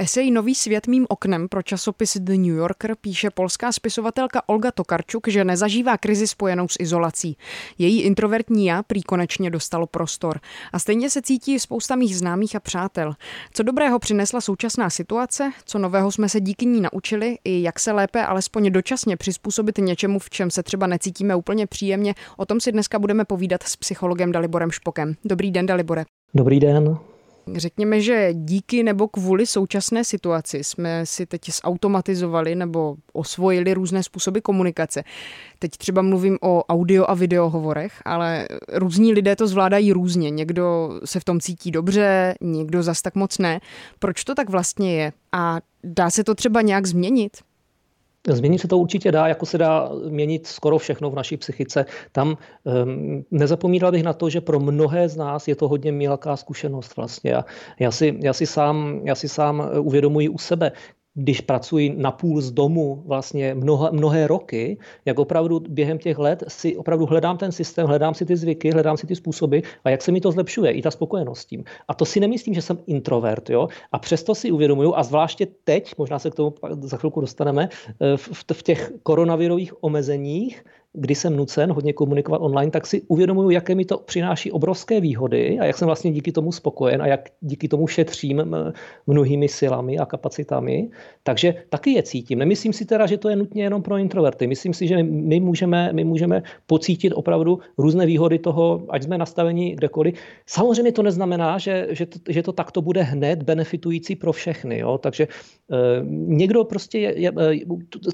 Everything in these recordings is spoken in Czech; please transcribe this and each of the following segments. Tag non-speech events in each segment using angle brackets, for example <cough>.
Esej Nový svět mým oknem pro časopis The New Yorker píše polská spisovatelka Olga Tokarčuk, že nezažívá krizi spojenou s izolací. Její introvertní já prý konečně dostalo prostor. A stejně se cítí spousta mých známých a přátel. Co dobrého přinesla současná situace, co nového jsme se díky ní naučili i jak se lépe alespoň dočasně přizpůsobit něčemu, v čem se třeba necítíme úplně příjemně, o tom si dneska budeme povídat s psychologem Daliborem Špokem. Dobrý den, Dalibore. Dobrý den. Řekněme, že díky nebo kvůli současné situaci jsme si teď zautomatizovali nebo osvojili různé způsoby komunikace. Teď třeba mluvím o audio a videohovorech, ale různí lidé to zvládají různě. Někdo se v tom cítí dobře, někdo zas tak moc ne. Proč to tak vlastně je? A dá se to třeba nějak změnit? Změnit se to určitě dá, jako se dá měnit skoro všechno v naší psychice. Tam um, nezapomínal bych na to, že pro mnohé z nás je to hodně mělká zkušenost vlastně. Já, já, si, já, si sám, já si sám uvědomuji u sebe, když pracuji na půl z domu vlastně mnoha, mnohé roky, jak opravdu během těch let si opravdu hledám ten systém, hledám si ty zvyky, hledám si ty způsoby a jak se mi to zlepšuje, i ta spokojenost s tím. A to si nemyslím, že jsem introvert, jo? A přesto si uvědomuju, a zvláště teď, možná se k tomu za chvilku dostaneme, eh, v, v těch koronavirových omezeních, kdy jsem nucen hodně komunikovat online, tak si uvědomuju, jaké mi to přináší obrovské výhody a jak jsem vlastně díky tomu spokojen a jak díky tomu šetřím mnohými silami a kapacitami. Takže taky je cítím. Nemyslím si teda, že to je nutně jenom pro introverty. Myslím si, že my můžeme, my můžeme pocítit opravdu různé výhody toho, ať jsme nastaveni kdekoliv. Samozřejmě to neznamená, že, že, to, že to takto bude hned benefitující pro všechny. Jo? Takže eh, někdo prostě je, je,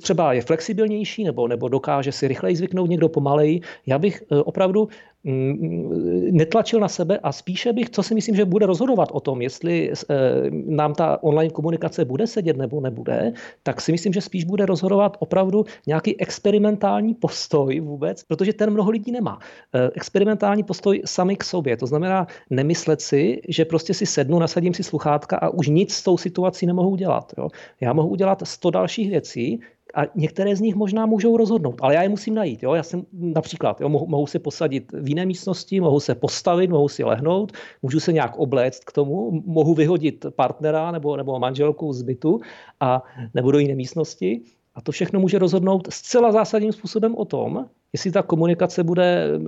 třeba je flexibilnější nebo, nebo dokáže si rychleji někdo pomaleji. Já bych eh, opravdu mm, netlačil na sebe a spíše bych, co si myslím, že bude rozhodovat o tom, jestli eh, nám ta online komunikace bude sedět nebo nebude, tak si myslím, že spíš bude rozhodovat opravdu nějaký experimentální postoj vůbec, protože ten mnoho lidí nemá. Eh, experimentální postoj sami k sobě, to znamená nemyslet si, že prostě si sednu, nasadím si sluchátka a už nic s tou situací nemohu udělat. Jo. Já mohu udělat sto dalších věcí, a některé z nich možná můžou rozhodnout, ale já je musím najít. Jo? Já jsem například, jo, mohu, mohu se posadit v jiné místnosti, mohu se postavit, mohu si lehnout, můžu se nějak obléct k tomu, mohu vyhodit partnera nebo, nebo manželku z bytu a nebo do jiné místnosti. A to všechno může rozhodnout zcela zásadním způsobem o tom, jestli ta komunikace bude e,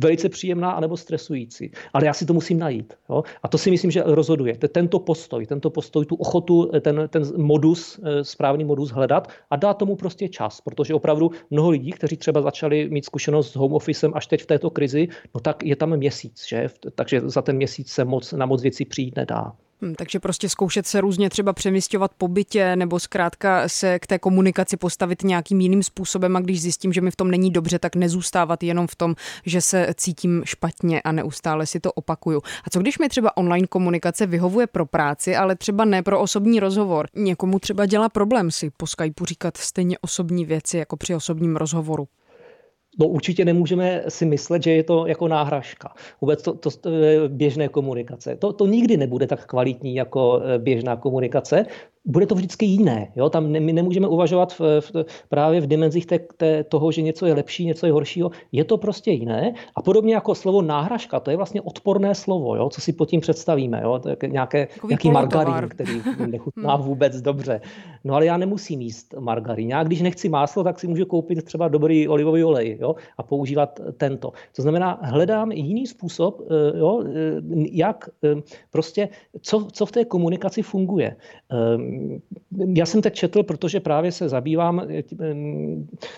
velice příjemná anebo stresující. Ale já si to musím najít. Jo? A to si myslím, že rozhoduje. Tento postoj, tento postoj, tu ochotu, ten, ten modus, e, správný modus hledat a dát tomu prostě čas. Protože opravdu mnoho lidí, kteří třeba začali mít zkušenost s home officem až teď v této krizi, no tak je tam měsíc. Že? Takže za ten měsíc se moc, na moc věcí přijít nedá. Hmm, takže prostě zkoušet se různě třeba přemysťovat po bytě nebo zkrátka se k té komunikaci postavit nějakým jiným způsobem a když zjistím, že mi v tom není dobře, tak nezůstávat jenom v tom, že se cítím špatně a neustále si to opakuju. A co když mi třeba online komunikace vyhovuje pro práci, ale třeba ne pro osobní rozhovor? Někomu třeba dělá problém si po Skypeu říkat stejně osobní věci jako při osobním rozhovoru. No určitě nemůžeme si myslet, že je to jako náhražka. Vůbec to, to, to běžné komunikace. To, to nikdy nebude tak kvalitní jako eh, běžná komunikace, bude to vždycky jiné. Jo? Tam ne, my nemůžeme uvažovat v, v, právě v dimenzích té, té, toho, že něco je lepší, něco je horšího. Je to prostě jiné. A podobně jako slovo náhražka, to je vlastně odporné slovo, jo? co si pod tím představíme. Jo? To je nějaké, nějaký margarín, který nechutná hmm. vůbec dobře. No ale já nemusím jíst margarín. Já když nechci máslo, tak si můžu koupit třeba dobrý olivový olej jo? a používat tento. To znamená, hledám jiný způsob, eh, jo? Eh, jak eh, prostě, co, co v té komunikaci funguje já jsem teď četl, protože právě se zabývám eh,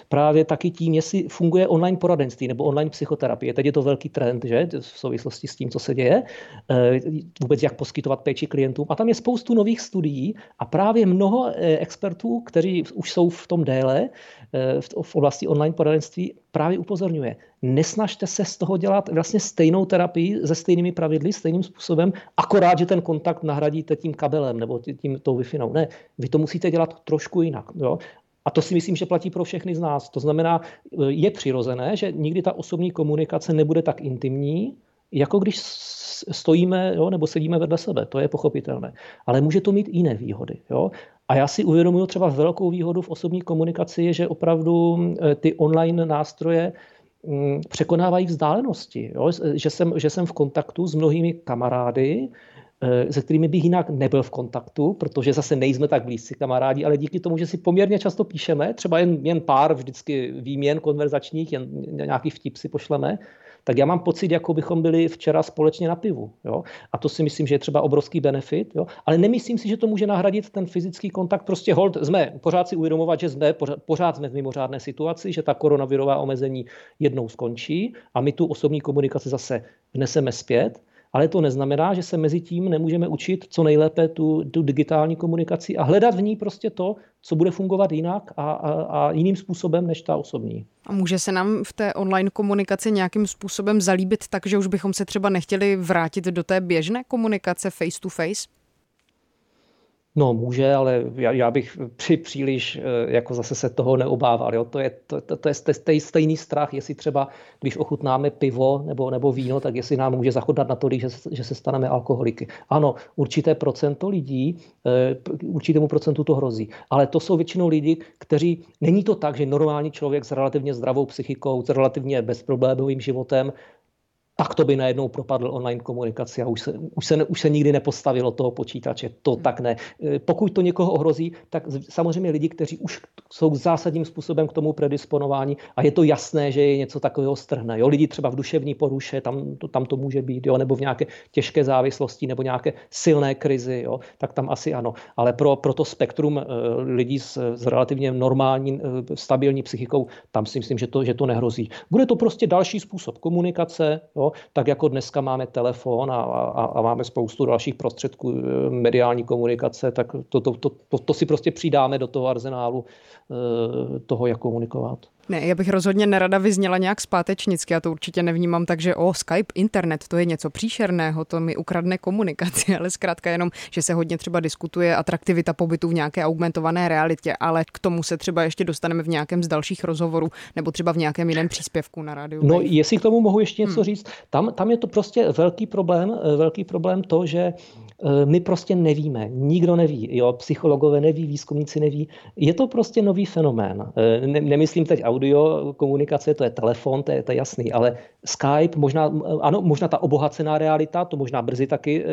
právě taky tím, jestli funguje online poradenství nebo online psychoterapie. Teď je to velký trend, že, v souvislosti s tím, co se děje, eh, vůbec jak poskytovat péči klientům. A tam je spoustu nových studií a právě mnoho eh, expertů, kteří už jsou v tom déle, v oblasti online poradenství, právě upozorňuje. Nesnažte se z toho dělat vlastně stejnou terapii se stejnými pravidly, stejným způsobem, akorát, že ten kontakt nahradíte tím kabelem nebo tím tou wi Ne, vy to musíte dělat trošku jinak. Jo? A to si myslím, že platí pro všechny z nás. To znamená, je přirozené, že nikdy ta osobní komunikace nebude tak intimní, jako když stojíme jo, nebo sedíme vedle sebe. To je pochopitelné. Ale může to mít jiné výhody. Jo? A já si uvědomuji třeba velkou výhodu v osobní komunikaci, že opravdu eh, ty online nástroje mm, překonávají vzdálenosti. Jo? Že, jsem, že jsem v kontaktu s mnohými kamarády, se kterými bych jinak nebyl v kontaktu, protože zase nejsme tak blízcí kamarádi, ale díky tomu, že si poměrně často píšeme, třeba jen, jen pár vždycky výměn konverzačních, jen nějaký vtip si pošleme, tak já mám pocit, jako bychom byli včera společně na pivu. Jo? A to si myslím, že je třeba obrovský benefit, jo? ale nemyslím si, že to může nahradit ten fyzický kontakt. Prostě hold, jsme pořád si uvědomovat, že jsme pořád, pořád jsme v mimořádné situaci, že ta koronavirová omezení jednou skončí a my tu osobní komunikaci zase vneseme zpět ale to neznamená, že se mezi tím nemůžeme učit co nejlépe tu, tu digitální komunikaci a hledat v ní prostě to, co bude fungovat jinak a, a, a jiným způsobem než ta osobní. A může se nám v té online komunikaci nějakým způsobem zalíbit tak, že už bychom se třeba nechtěli vrátit do té běžné komunikace face to face? No může, ale já, já bych při příliš eh, jako zase se toho neobával. Jo? To je, to, to, to je stej, stejný strach, jestli třeba, když ochutnáme pivo nebo, nebo víno, tak jestli nám může zachodat na to, že, že se staneme alkoholiky. Ano, určité procento lidí, eh, určitému procentu to hrozí. Ale to jsou většinou lidi, kteří, není to tak, že normální člověk s relativně zdravou psychikou, s relativně bezproblémovým životem tak to by najednou propadl online komunikaci a už se, už se, už se nikdy nepostavilo toho počítače. To tak ne. E, pokud to někoho ohrozí, tak samozřejmě lidi, kteří už jsou zásadním způsobem k tomu predisponováni a je to jasné, že je něco takového strhne. Jo? Lidi třeba v duševní poruše, tam to, tam to může být, jo? nebo v nějaké těžké závislosti, nebo nějaké silné krizi, jo? tak tam asi ano. Ale pro, pro to spektrum e, lidí s, s relativně normální, e, stabilní psychikou, tam si myslím, že to, že to nehrozí. Bude to prostě další způsob komunikace, jo? Tak jako dneska máme telefon a, a, a máme spoustu dalších prostředků eh, mediální komunikace, tak to, to, to, to, to si prostě přidáme do toho arzenálu eh, toho, jak komunikovat. Ne, já bych rozhodně nerada vyzněla nějak zpátečnicky, já to určitě nevnímám tak, že o Skype, internet, to je něco příšerného, to mi ukradne komunikaci, <laughs> ale zkrátka jenom, že se hodně třeba diskutuje atraktivita pobytu v nějaké augmentované realitě, ale k tomu se třeba ještě dostaneme v nějakém z dalších rozhovorů nebo třeba v nějakém jiném příspěvku na rádiu. No, jestli k tomu mohu ještě něco hmm. říct, tam, tam je to prostě velký problém, velký problém to, že Eh, my prostě nevíme, nikdo neví, jo, psychologové neví, výzkumníci neví. Je to prostě nový fenomén. Eh, ne, nemyslím teď audio komunikace, to je telefon, to je, to je jasný, ale Skype, možná, ano, možná ta obohacená realita, to možná brzy taky eh,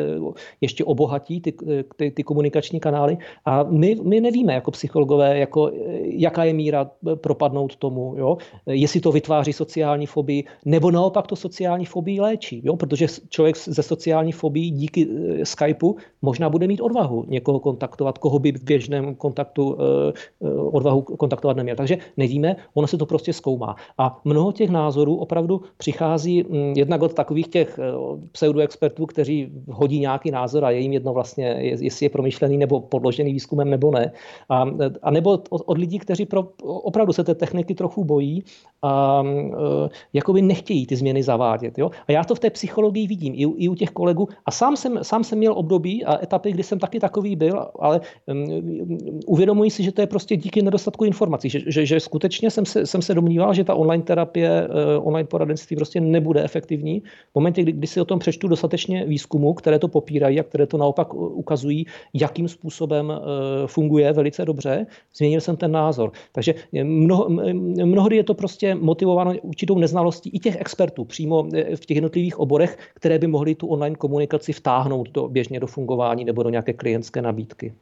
ještě obohatí ty, ty, ty komunikační kanály. A my, my nevíme jako psychologové, jako, jaká je míra propadnout tomu, jo? jestli to vytváří sociální fobii, nebo naopak to sociální fobii léčí, jo? protože člověk ze sociální fobii díky Skype typu možná bude mít odvahu někoho kontaktovat, koho by v běžném kontaktu eh, eh, odvahu kontaktovat neměl. Takže nevíme, ono se to prostě zkoumá. A mnoho těch názorů opravdu přichází hm, jednak od takových těch eh, pseudoexpertů, kteří hodí nějaký názor a je jim jedno vlastně, jestli je promyšlený nebo podložený výzkumem nebo ne. A, a nebo od, od lidí, kteří pro, opravdu se té techniky trochu bojí a jakoby nechtějí ty změny zavádět. Jo? A já to v té psychologii vidím i, i u těch kolegů. A sám jsem, sám jsem měl období a etapy, kdy jsem taky takový byl, ale um, uvědomuji si, že to je prostě díky nedostatku informací, že, že, že skutečně jsem se, jsem se domníval, že ta online terapie, uh, online poradenství prostě nebude efektivní. V momentě, kdy, kdy si o tom přečtu dostatečně výzkumu, které to popírají a které to naopak ukazují, jakým způsobem uh, funguje velice dobře, změnil jsem ten názor. Takže mnoho, mnohdy je to prostě motivováno určitou neznalostí i těch expertů přímo v těch jednotlivých oborech, které by mohly tu online komunikaci vtáhnout do běžně do fungování nebo do nějaké klientské nabídky.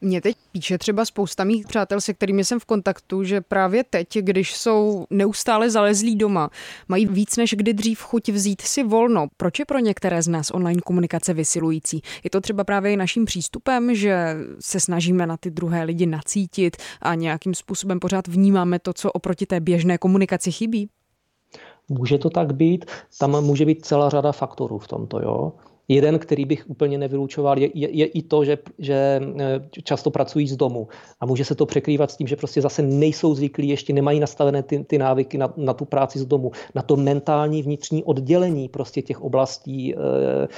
Mě teď píše třeba spousta mých přátel, se kterými jsem v kontaktu, že právě teď, když jsou neustále zalezlí doma, mají víc než kdy dřív chuť vzít si volno. Proč je pro některé z nás online komunikace vysilující? Je to třeba právě i naším přístupem, že se snažíme na ty druhé lidi nacítit a nějakým způsobem pořád vnímáme to, co oproti té běžné komunikaci chybí? Může to tak být, tam může být celá řada faktorů v tomto, jo. Jeden, který bych úplně nevylučoval, je, je, je i to, že, že eh, často pracují z domu a může se to překrývat s tím, že prostě zase nejsou zvyklí, ještě nemají nastavené ty, ty návyky na, na tu práci z domu, na to mentální vnitřní oddělení prostě těch oblastí, eh,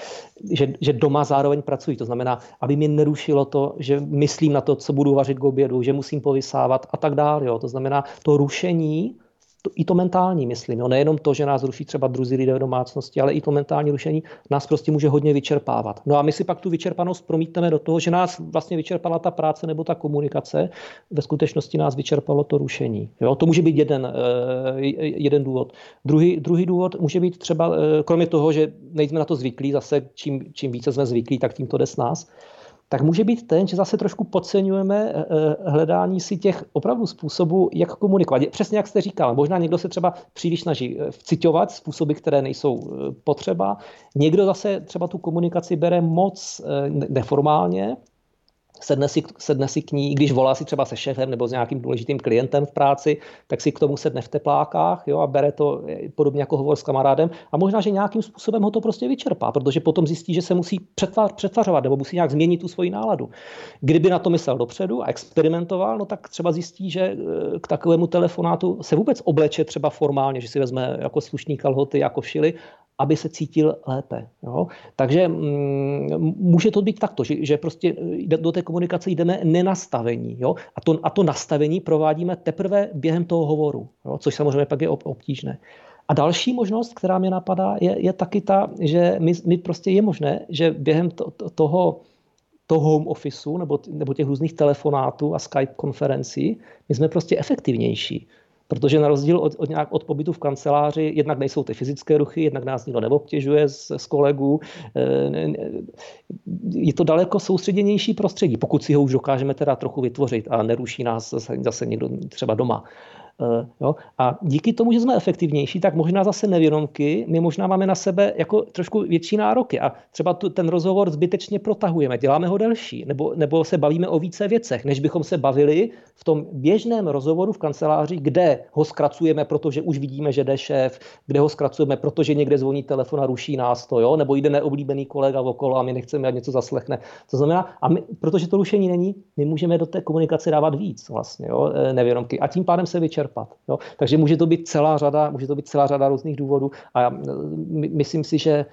že, že doma zároveň pracují. To znamená, aby mi nerušilo to, že myslím na to, co budu vařit k obědu, že musím povysávat a tak dále. To znamená, to rušení to, i to mentální, myslím. Jo? Nejenom to, že nás ruší třeba druzí lidé v domácnosti, ale i to mentální rušení nás prostě může hodně vyčerpávat. No a my si pak tu vyčerpanost promítneme do toho, že nás vlastně vyčerpala ta práce nebo ta komunikace. Ve skutečnosti nás vyčerpalo to rušení. Jo? To může být jeden, eh, jeden důvod. Druhý, druhý důvod může být třeba, eh, kromě toho, že nejsme na to zvyklí, zase čím, čím více jsme zvyklí, tak tím to jde s nás, tak může být ten, že zase trošku podceňujeme eh, eh, hledání si těch opravdu způsobů, jak komunikovat. Přesně jak jste říkal, možná někdo se třeba příliš snaží eh, vcitovat způsoby, které nejsou potřeba. Někdo zase třeba tu komunikaci bere moc neformálně, sedne si, sedne si k ní, když volá si třeba se šéfem nebo s nějakým důležitým klientem v práci, tak si k tomu sedne v teplákách jo, a bere to podobně jako hovor s kamarádem a možná, že nějakým způsobem ho to prostě vyčerpá, protože potom zjistí, že se musí přetvařovat nebo musí nějak změnit tu svoji náladu. Kdyby na to myslel dopředu a experimentoval, no tak třeba zjistí, že eh, k takovému telefonátu se vůbec obleče třeba formálně, že si vezme jako slušní kalhoty, jako šily aby se cítil lépe. Jo? Takže mm, může to být takto, že, že prostě do té komunikace jdeme nenastavení. Jo? A, to, a to nastavení provádíme teprve během toho hovoru, jo? což samozřejmě pak je obtížné. A další možnost, která mě napadá, je, je taky ta, že my, my prostě je možné, že během to, to, toho, toho home officeu nebo, nebo těch různých telefonátů a Skype konferencí, my jsme prostě efektivnější. Protože na rozdíl od, od, nějak, od pobytu v kanceláři, jednak nejsou ty fyzické ruchy, jednak nás nikdo neobtěžuje z, z kolegů. Eh, je to daleko soustředěnější prostředí, pokud si ho už dokážeme teda trochu vytvořit a neruší nás zase, zase někdo třeba doma. Eh, jo? A díky tomu, že jsme efektivnější, tak možná zase nevědomky, my možná máme na sebe jako trošku větší nároky a třeba tu, ten rozhovor zbytečně protahujeme, děláme ho delší, nebo, nebo se bavíme o více věcech, než bychom se bavili v tom běžném rozhovoru v kanceláři, kde ho zkracujeme, protože už vidíme, že jde šéf, kde ho zkracujeme, protože někde zvoní telefon a ruší nás to, jo? nebo jde neoblíbený kolega okolo a my nechceme, ať něco zaslechne. To znamená, a my, protože to rušení není, my můžeme do té komunikace dávat víc vlastně, jo? Eh, nevědomky. A tím pádem se vyčerpáme čerpat. Jo? Takže může to být celá řada, může to být celá řada různých důvodů a já myslím si, že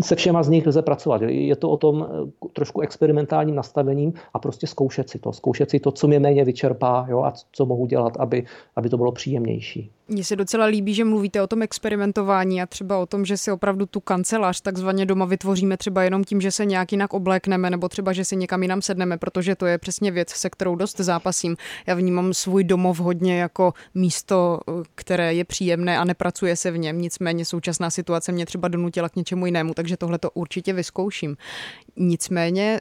se všema z nich lze pracovat. Je to o tom eh, trošku experimentálním nastavením a prostě zkoušet si to. Zkoušet si to, co mě méně vyčerpá jo? a co mohu dělat, aby, aby to bylo příjemnější. Mně se docela líbí, že mluvíte o tom experimentování a třeba o tom, že si opravdu tu kancelář takzvaně doma vytvoříme třeba jenom tím, že se nějak jinak oblékneme nebo třeba, že si někam jinam sedneme, protože to je přesně věc, se kterou dost zápasím. Já vnímám svůj domov hodně jako místo, které je příjemné a nepracuje se v něm. Nicméně současná situace mě třeba donutila k něčemu jinému, takže tohle to určitě vyzkouším. Nicméně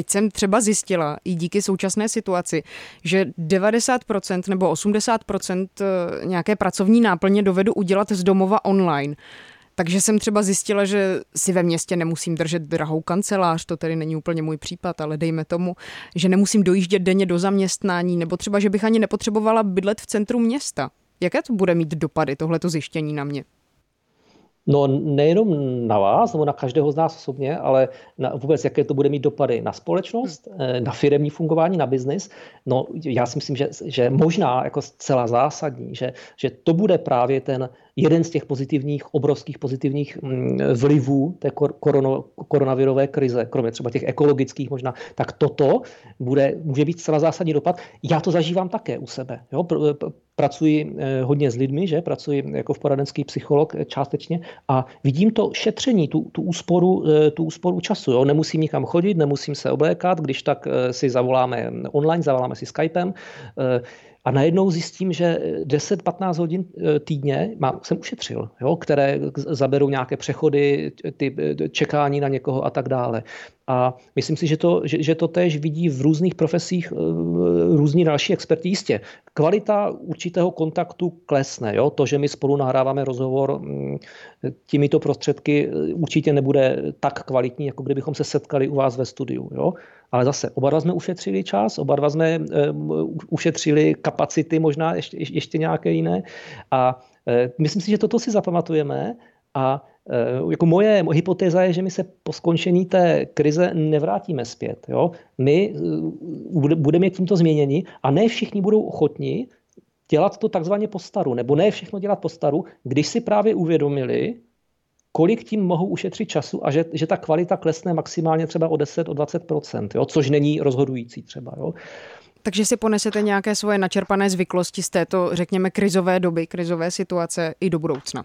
teď jsem třeba zjistila i díky současné situaci, že 90% nebo 80% eh, nějaké pracovní náplně dovedu udělat z domova online. Takže jsem třeba zjistila, že si ve městě nemusím držet drahou kancelář, to tedy není úplně můj případ, ale dejme tomu, že nemusím dojíždět denně do zaměstnání, nebo třeba, že bych ani nepotřebovala bydlet v centru města. Jaké to bude mít dopady, tohleto zjištění na mě? No nejenom na vás nebo na každého z nás osobně, ale na vůbec, jaké to bude mít dopady na společnost, hmm. na firemní fungování, na biznis. No já si myslím, že, že možná jako zcela zásadní, že, že to bude právě ten jeden z těch pozitivních, obrovských pozitivních mm, vlivů té korono, koronavirové krize, kromě třeba těch ekologických možná, tak toto bude, může být zcela zásadní dopad. Já to zažívám také u sebe. Jo? Pracuji eh, hodně s lidmi, že? pracuji jako v poradenský psycholog eh, částečně a vidím to šetření, tu, tu, úsporu, eh, tu úsporu času. Jo? Nemusím nikam chodit, nemusím se oblékat, když tak si zavoláme online, zavoláme si Skypem. A najednou zjistím, že 10-15 hodin eh, týdně mám, jsem ušetřil, jo, které zaberou nějaké přechody, ty eh, čekání na někoho a tak dále. A myslím si, že to, že, že to tež vidí v různých profesích eh, různí další experti. Jistě, kvalita určitého kontaktu klesne. Jo? To, že my spolu nahráváme rozhovor mm, těmito prostředky, určitě nebude tak kvalitní, jako kdybychom se setkali u vás ve studiu. Jo? Ale zase, oba dva jsme ušetřili čas, oba dva jsme uh, ušetřili kapacity, možná ještě, ještě nějaké jiné. A uh, myslím si, že toto si zapamatujeme a uh, jako moje hypotéza je, že my se po skončení té krize nevrátíme zpět. Jo? My budeme tímto změněni a ne všichni budou ochotní dělat to takzvaně po staru, nebo ne všechno dělat po staru, když si právě uvědomili, kolik tím mohou ušetřit času a že, že ta kvalita klesne maximálně třeba o 10, o 20 jo, což není rozhodující třeba. Jo. Takže si ponesete nějaké svoje načerpané zvyklosti z této, řekněme, krizové doby, krizové situace i do budoucna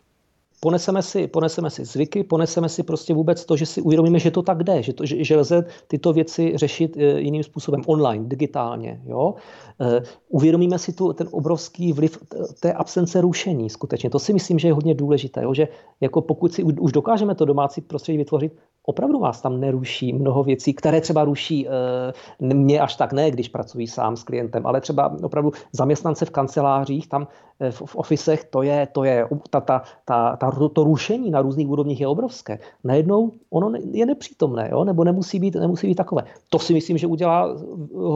poneseme si, poneseme si zvyky, poneseme si prostě vůbec to, že si uvědomíme, že to tak jde, že, to, že, že lze tyto věci řešit eh, jiným způsobem, online, digitálně. Jo? Eh, uvědomíme si tu, ten obrovský vliv té absence rušení skutečně. To si myslím, že je hodně důležité, jo? že jako pokud si už dokážeme to domácí prostředí vytvořit, opravdu vás tam neruší mnoho věcí, které třeba ruší e, mě až tak ne, když pracuji sám s klientem, ale třeba opravdu zaměstnance v kancelářích, tam v, v ofisech, to je, to je ta, ta, ta, ta, to rušení na různých úrovních je obrovské. Najednou ono je nepřítomné, jo? nebo nemusí být, nemusí být takové. To si myslím, že udělá eh,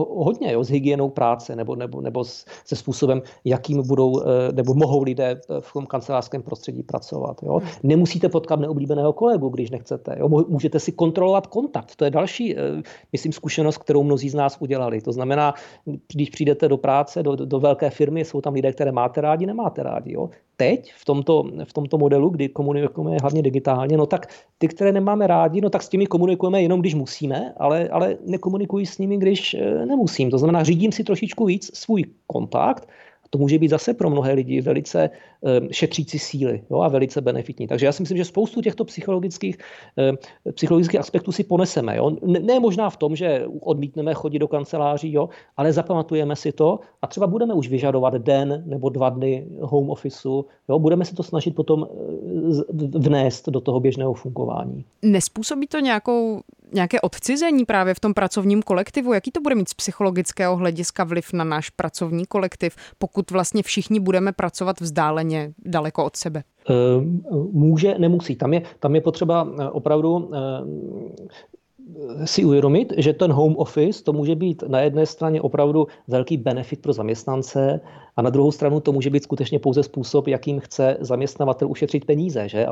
hodně jo? s hygienou práce nebo, nebo, nebo se způsobem, jakým budou nebo mohou lidé v tom kancelářském prostředí pracovat. Jo? Hmm. Nemusíte potkat neoblíbeného kolegu, když nechcete. Jo? můžete si kontrolovat kontakt. To je další, eh, myslím, zkušenost, kterou mnozí z nás udělali. To znamená, když přijdete do práce, do, do velké firmy, jsou tam lidé, které máte rádi, nemáte rádi. Jo? Teď v tomto, v tomto modelu, kdy komunikujeme hlavně digitálně, no tak ty, které nemáme rádi, no tak s těmi komunikujeme jenom, když musíme, ale, ale nekomunikuji s nimi, když eh, nemusím. To znamená, řídím si trošičku víc svůj kontakt, to může být zase pro mnohé lidi velice šetřící síly jo, a velice benefitní. Takže já si myslím, že spoustu těchto psychologických, ehm, psychologických aspektů si poneseme. Jo. Ne možná v tom, že odmítneme chodit do kanceláří, jo, ale zapamatujeme si to a třeba budeme už vyžadovat den nebo dva dny home officeu. Jo. Budeme se to snažit potom eh, vnést do toho běžného fungování. Nespůsobí to nějakou nějaké odcizení právě v tom pracovním kolektivu? Jaký to bude mít z psychologického hlediska vliv na náš pracovní kolektiv, pokud vlastně všichni budeme pracovat vzdáleně? Poměrně daleko od sebe? Ehm, může, nemusí. Tam je, tam je potřeba eh, opravdu ehm, si uvědomit, že ten home office to může být na jedné straně opravdu velký benefit pro zaměstnance a na druhou stranu to může být skutečně pouze způsob, jakým chce zaměstnavatel ušetřit peníze že?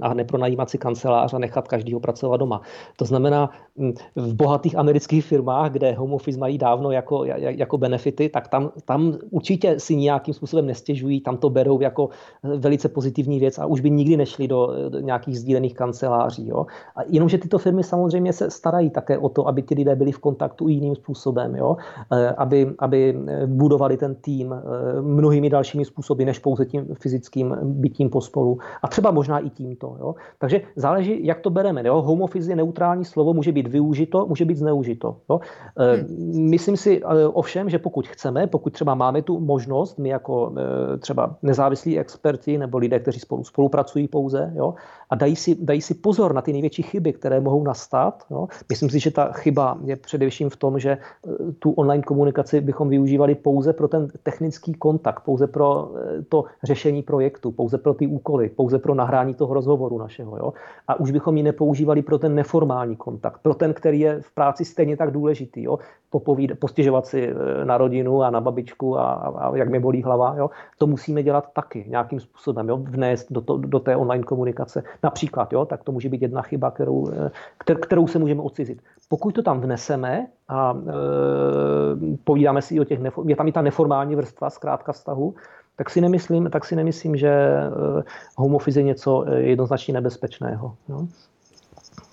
a nepronajímat si kancelář a nechat každého pracovat doma. To znamená, hm, v bohatých amerických firmách, kde home office mají dávno jako, jako benefity, tak tam, tam určitě si nějakým způsobem nestěžují, tam to berou jako velice pozitivní věc a už by nikdy nešli do, do nějakých sdílených kanceláří. Jo? A jenomže tyto firmy samozřejmě se starají také o to, aby ti lidé byli v kontaktu jiným způsobem, jo? Eh, aby, aby budovali ten tým, mnohými dalšími způsoby, než pouze tím fyzickým bytím pospolu. A třeba možná i tímto. Jo? Takže záleží, jak to bereme. Jo? Home office je neutrální slovo, může být využito, může být zneužito. Jo? Hmm. Myslím si eh, ovšem, že pokud chceme, pokud třeba máme tu možnost, my jako eh, třeba nezávislí experti nebo lidé, kteří spolu spolupracují pouze, jo? a dají si, dají si pozor na ty největší chyby, které mohou nastat. Jo? Myslím si, že ta chyba je především v tom, že tu online komunikaci bychom využívali pouze pro ten technický kontakt, pouze pro eh, to řešení projektu, pouze pro ty úkoly, pouze pro nahrání toho rozhovoru našeho. Jo? A už bychom ji nepoužívali pro ten neformální kontakt, pro ten, který je v práci stejně tak důležitý. Jo? Popovíd, postěžovat si eh, na rodinu a na babičku a, a jak mi bolí hlava. Jo? To musíme dělat taky nějakým způsobem, jo? vnést do, to, do té online komunikace. Například, jo? tak to může být jedna chyba, kterou, eh, kterou se můžeme odcizit. Pokud to tam vneseme a e, povídáme si o těch, je tam i ta neformální vrstva zkrátka vztahu, tak si nemyslím, tak si nemyslím že e, home office je něco e, jednoznačně nebezpečného. No.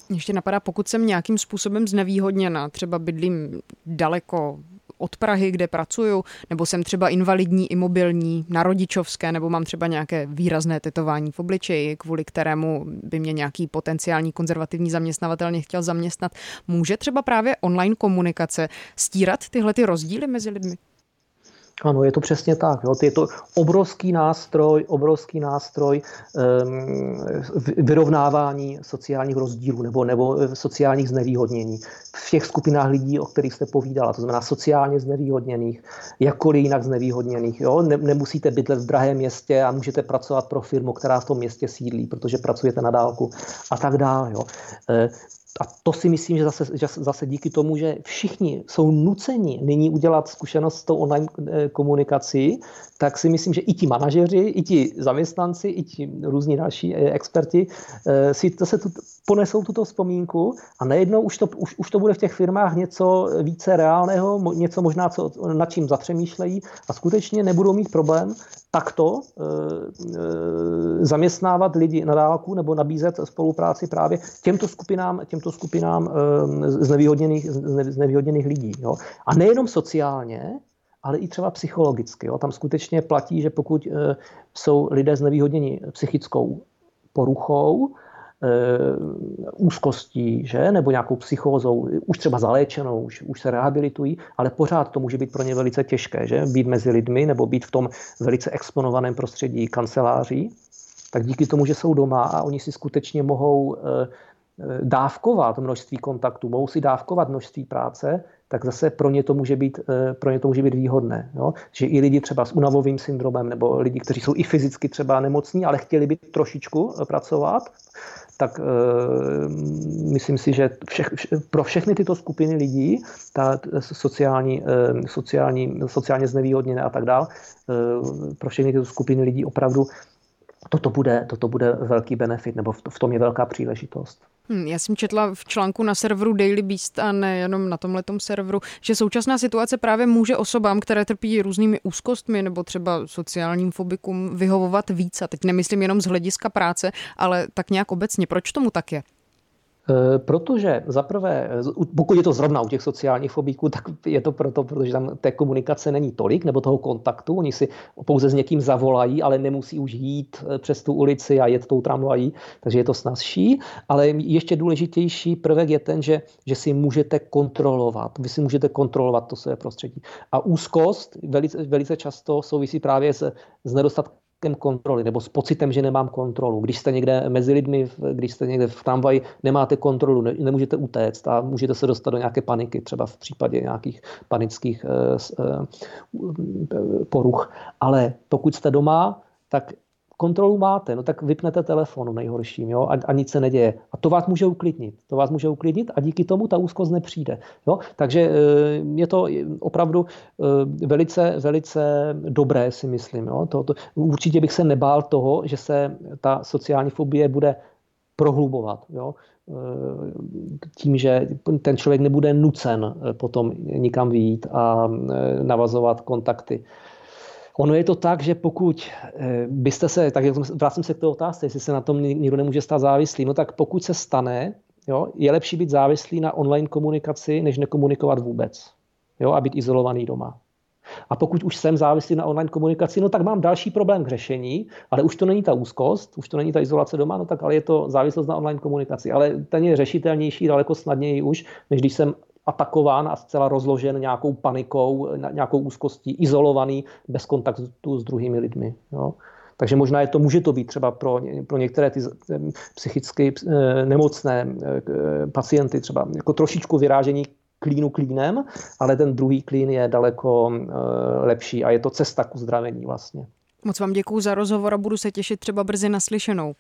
Ještě napadá, pokud jsem nějakým způsobem znevýhodněna, třeba bydlím daleko od Prahy, kde pracuju, nebo jsem třeba invalidní, imobilní, na rodičovské, nebo mám třeba nějaké výrazné tetování v obličeji, kvůli kterému by mě nějaký potenciální konzervativní zaměstnavatel nechtěl zaměstnat. Může třeba právě online komunikace stírat tyhle ty rozdíly mezi lidmi? Ano, je to přesně tak. Jo. Je to obrovský nástroj, obrovský nástroj um, vyrovnávání sociálních rozdílů nebo, nebo eh, sociálních znevýhodnění v těch skupinách lidí, o kterých jste povídala, to znamená sociálně znevýhodněných, jakkoliv jinak znevýhodněných. Jo. Ne, nemusíte bydlet v drahém městě a můžete pracovat pro firmu, která v tom městě sídlí, protože pracujete na dálku a tak dále. Jo. Eh, a to si myslím, že zase, že zase díky tomu, že všichni jsou nuceni nyní udělat zkušenost s tou online eh, komunikací, tak si myslím, že i ti manažeři, i ti zaměstnanci, i ti různí další eh, experti eh, si zase tu ponesou tuto vzpomínku a najednou už to, už, už to bude v těch firmách něco více reálného, něco možná, co, nad čím zapřemýšlejí a skutečně nebudou mít problém takto e, e, zaměstnávat lidi na dálku nebo nabízet spolupráci právě těmto skupinám, těmto skupinám e, znevýhodněných, znevýhodněných lidí. Jo. A nejenom sociálně, ale i třeba psychologicky. Jo. Tam skutečně platí, že pokud e, jsou lidé znevýhodněni psychickou poruchou, úzkostí, že? nebo nějakou psychózou, už třeba zaléčenou, už, už se rehabilitují, ale pořád to může být pro ně velice těžké, že? být mezi lidmi nebo být v tom velice exponovaném prostředí kanceláří. Tak díky tomu, že jsou doma a oni si skutečně mohou eh, eh, dávkovat množství kontaktů, mohou si dávkovat množství práce, tak zase pro ně to může být, pro ně to může být výhodné. Jo? Že i lidi třeba s unavovým syndromem nebo lidi, kteří jsou i fyzicky třeba nemocní, ale chtěli by trošičku pracovat, tak e, myslím si, že všech, pro všechny tyto skupiny lidí, ta sociální, e, sociální, sociálně znevýhodněné a tak dále, e, pro všechny tyto skupiny lidí opravdu toto bude, toto bude velký benefit, nebo v tom je velká příležitost. Hmm, já jsem četla v článku na serveru Daily Beast a nejenom na tomhletom serveru, že současná situace právě může osobám, které trpí různými úzkostmi nebo třeba sociálním fobikům vyhovovat víc. A teď nemyslím jenom z hlediska práce, ale tak nějak obecně. Proč tomu tak je? Eh, protože zaprvé, pokud je to zrovna u těch sociálních fobíků, tak je to proto, protože tam té komunikace není tolik, nebo toho kontaktu. Oni si pouze s někým zavolají, ale nemusí už jít eh, přes tu ulici a jet tou tramvají, takže je to snazší. Ale ještě důležitější prvek je ten, že, že si můžete kontrolovat. Vy si můžete kontrolovat to své prostředí. A úzkost velice, velice často souvisí právě s, s nedostatkem kontroly nebo s pocitem, že nemám kontrolu. Když jste někde mezi lidmi, když jste někde v tramvaji, nemáte kontrolu, ne, nemůžete utéct a můžete se dostat do nějaké paniky, třeba v případě nějakých panických eh, eh, poruch. Ale pokud jste doma, tak kontrolu máte, no tak vypnete telefonu nejhorším jo, a, a nic se neděje. A to vás může uklidnit. To vás může uklidnit a díky tomu ta úzkost nepřijde. Jo. Takže eh, je to opravdu eh, velice, velice dobré, si myslím. Jo. To, to, určitě bych se nebál toho, že se ta sociální fobie bude prohlubovat. Jo eh, tím, že ten člověk nebude nucen potom nikam vyjít a navazovat kontakty. Ono je to tak, že pokud eh, byste se, tak vracím se k té otázce, jestli se na tom někdo nemůže stát závislý, no tak pokud se stane, jo, je lepší být závislý na online komunikaci, než nekomunikovat vůbec. Jo, a být izolovaný doma. A pokud už jsem závislý na online komunikaci, no tak mám další problém k řešení, ale už to není ta úzkost, už to není ta izolace doma, no tak ale je to závislost na online komunikaci. Ale ten je řešitelnější daleko snadněji už, než když jsem atakován a zcela rozložen nějakou panikou, nějakou úzkostí, izolovaný, bez kontaktu s druhými lidmi. Jo. Takže možná je to, může to být třeba pro, pro některé ty psychicky eh, nemocné eh, pacienty třeba jako trošičku vyrážení klínu klínem, ale ten druhý klín je daleko eh, lepší a je to cesta k uzdravení vlastně. Moc vám děkuji za rozhovor a budu se těšit třeba brzy naslyšenou.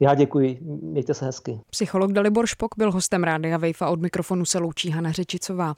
Já děkuji, mějte se hezky. Psycholog Dalibor Špok byl hostem Rádia Vejfa, od mikrofonu se loučí Hana Řečicová.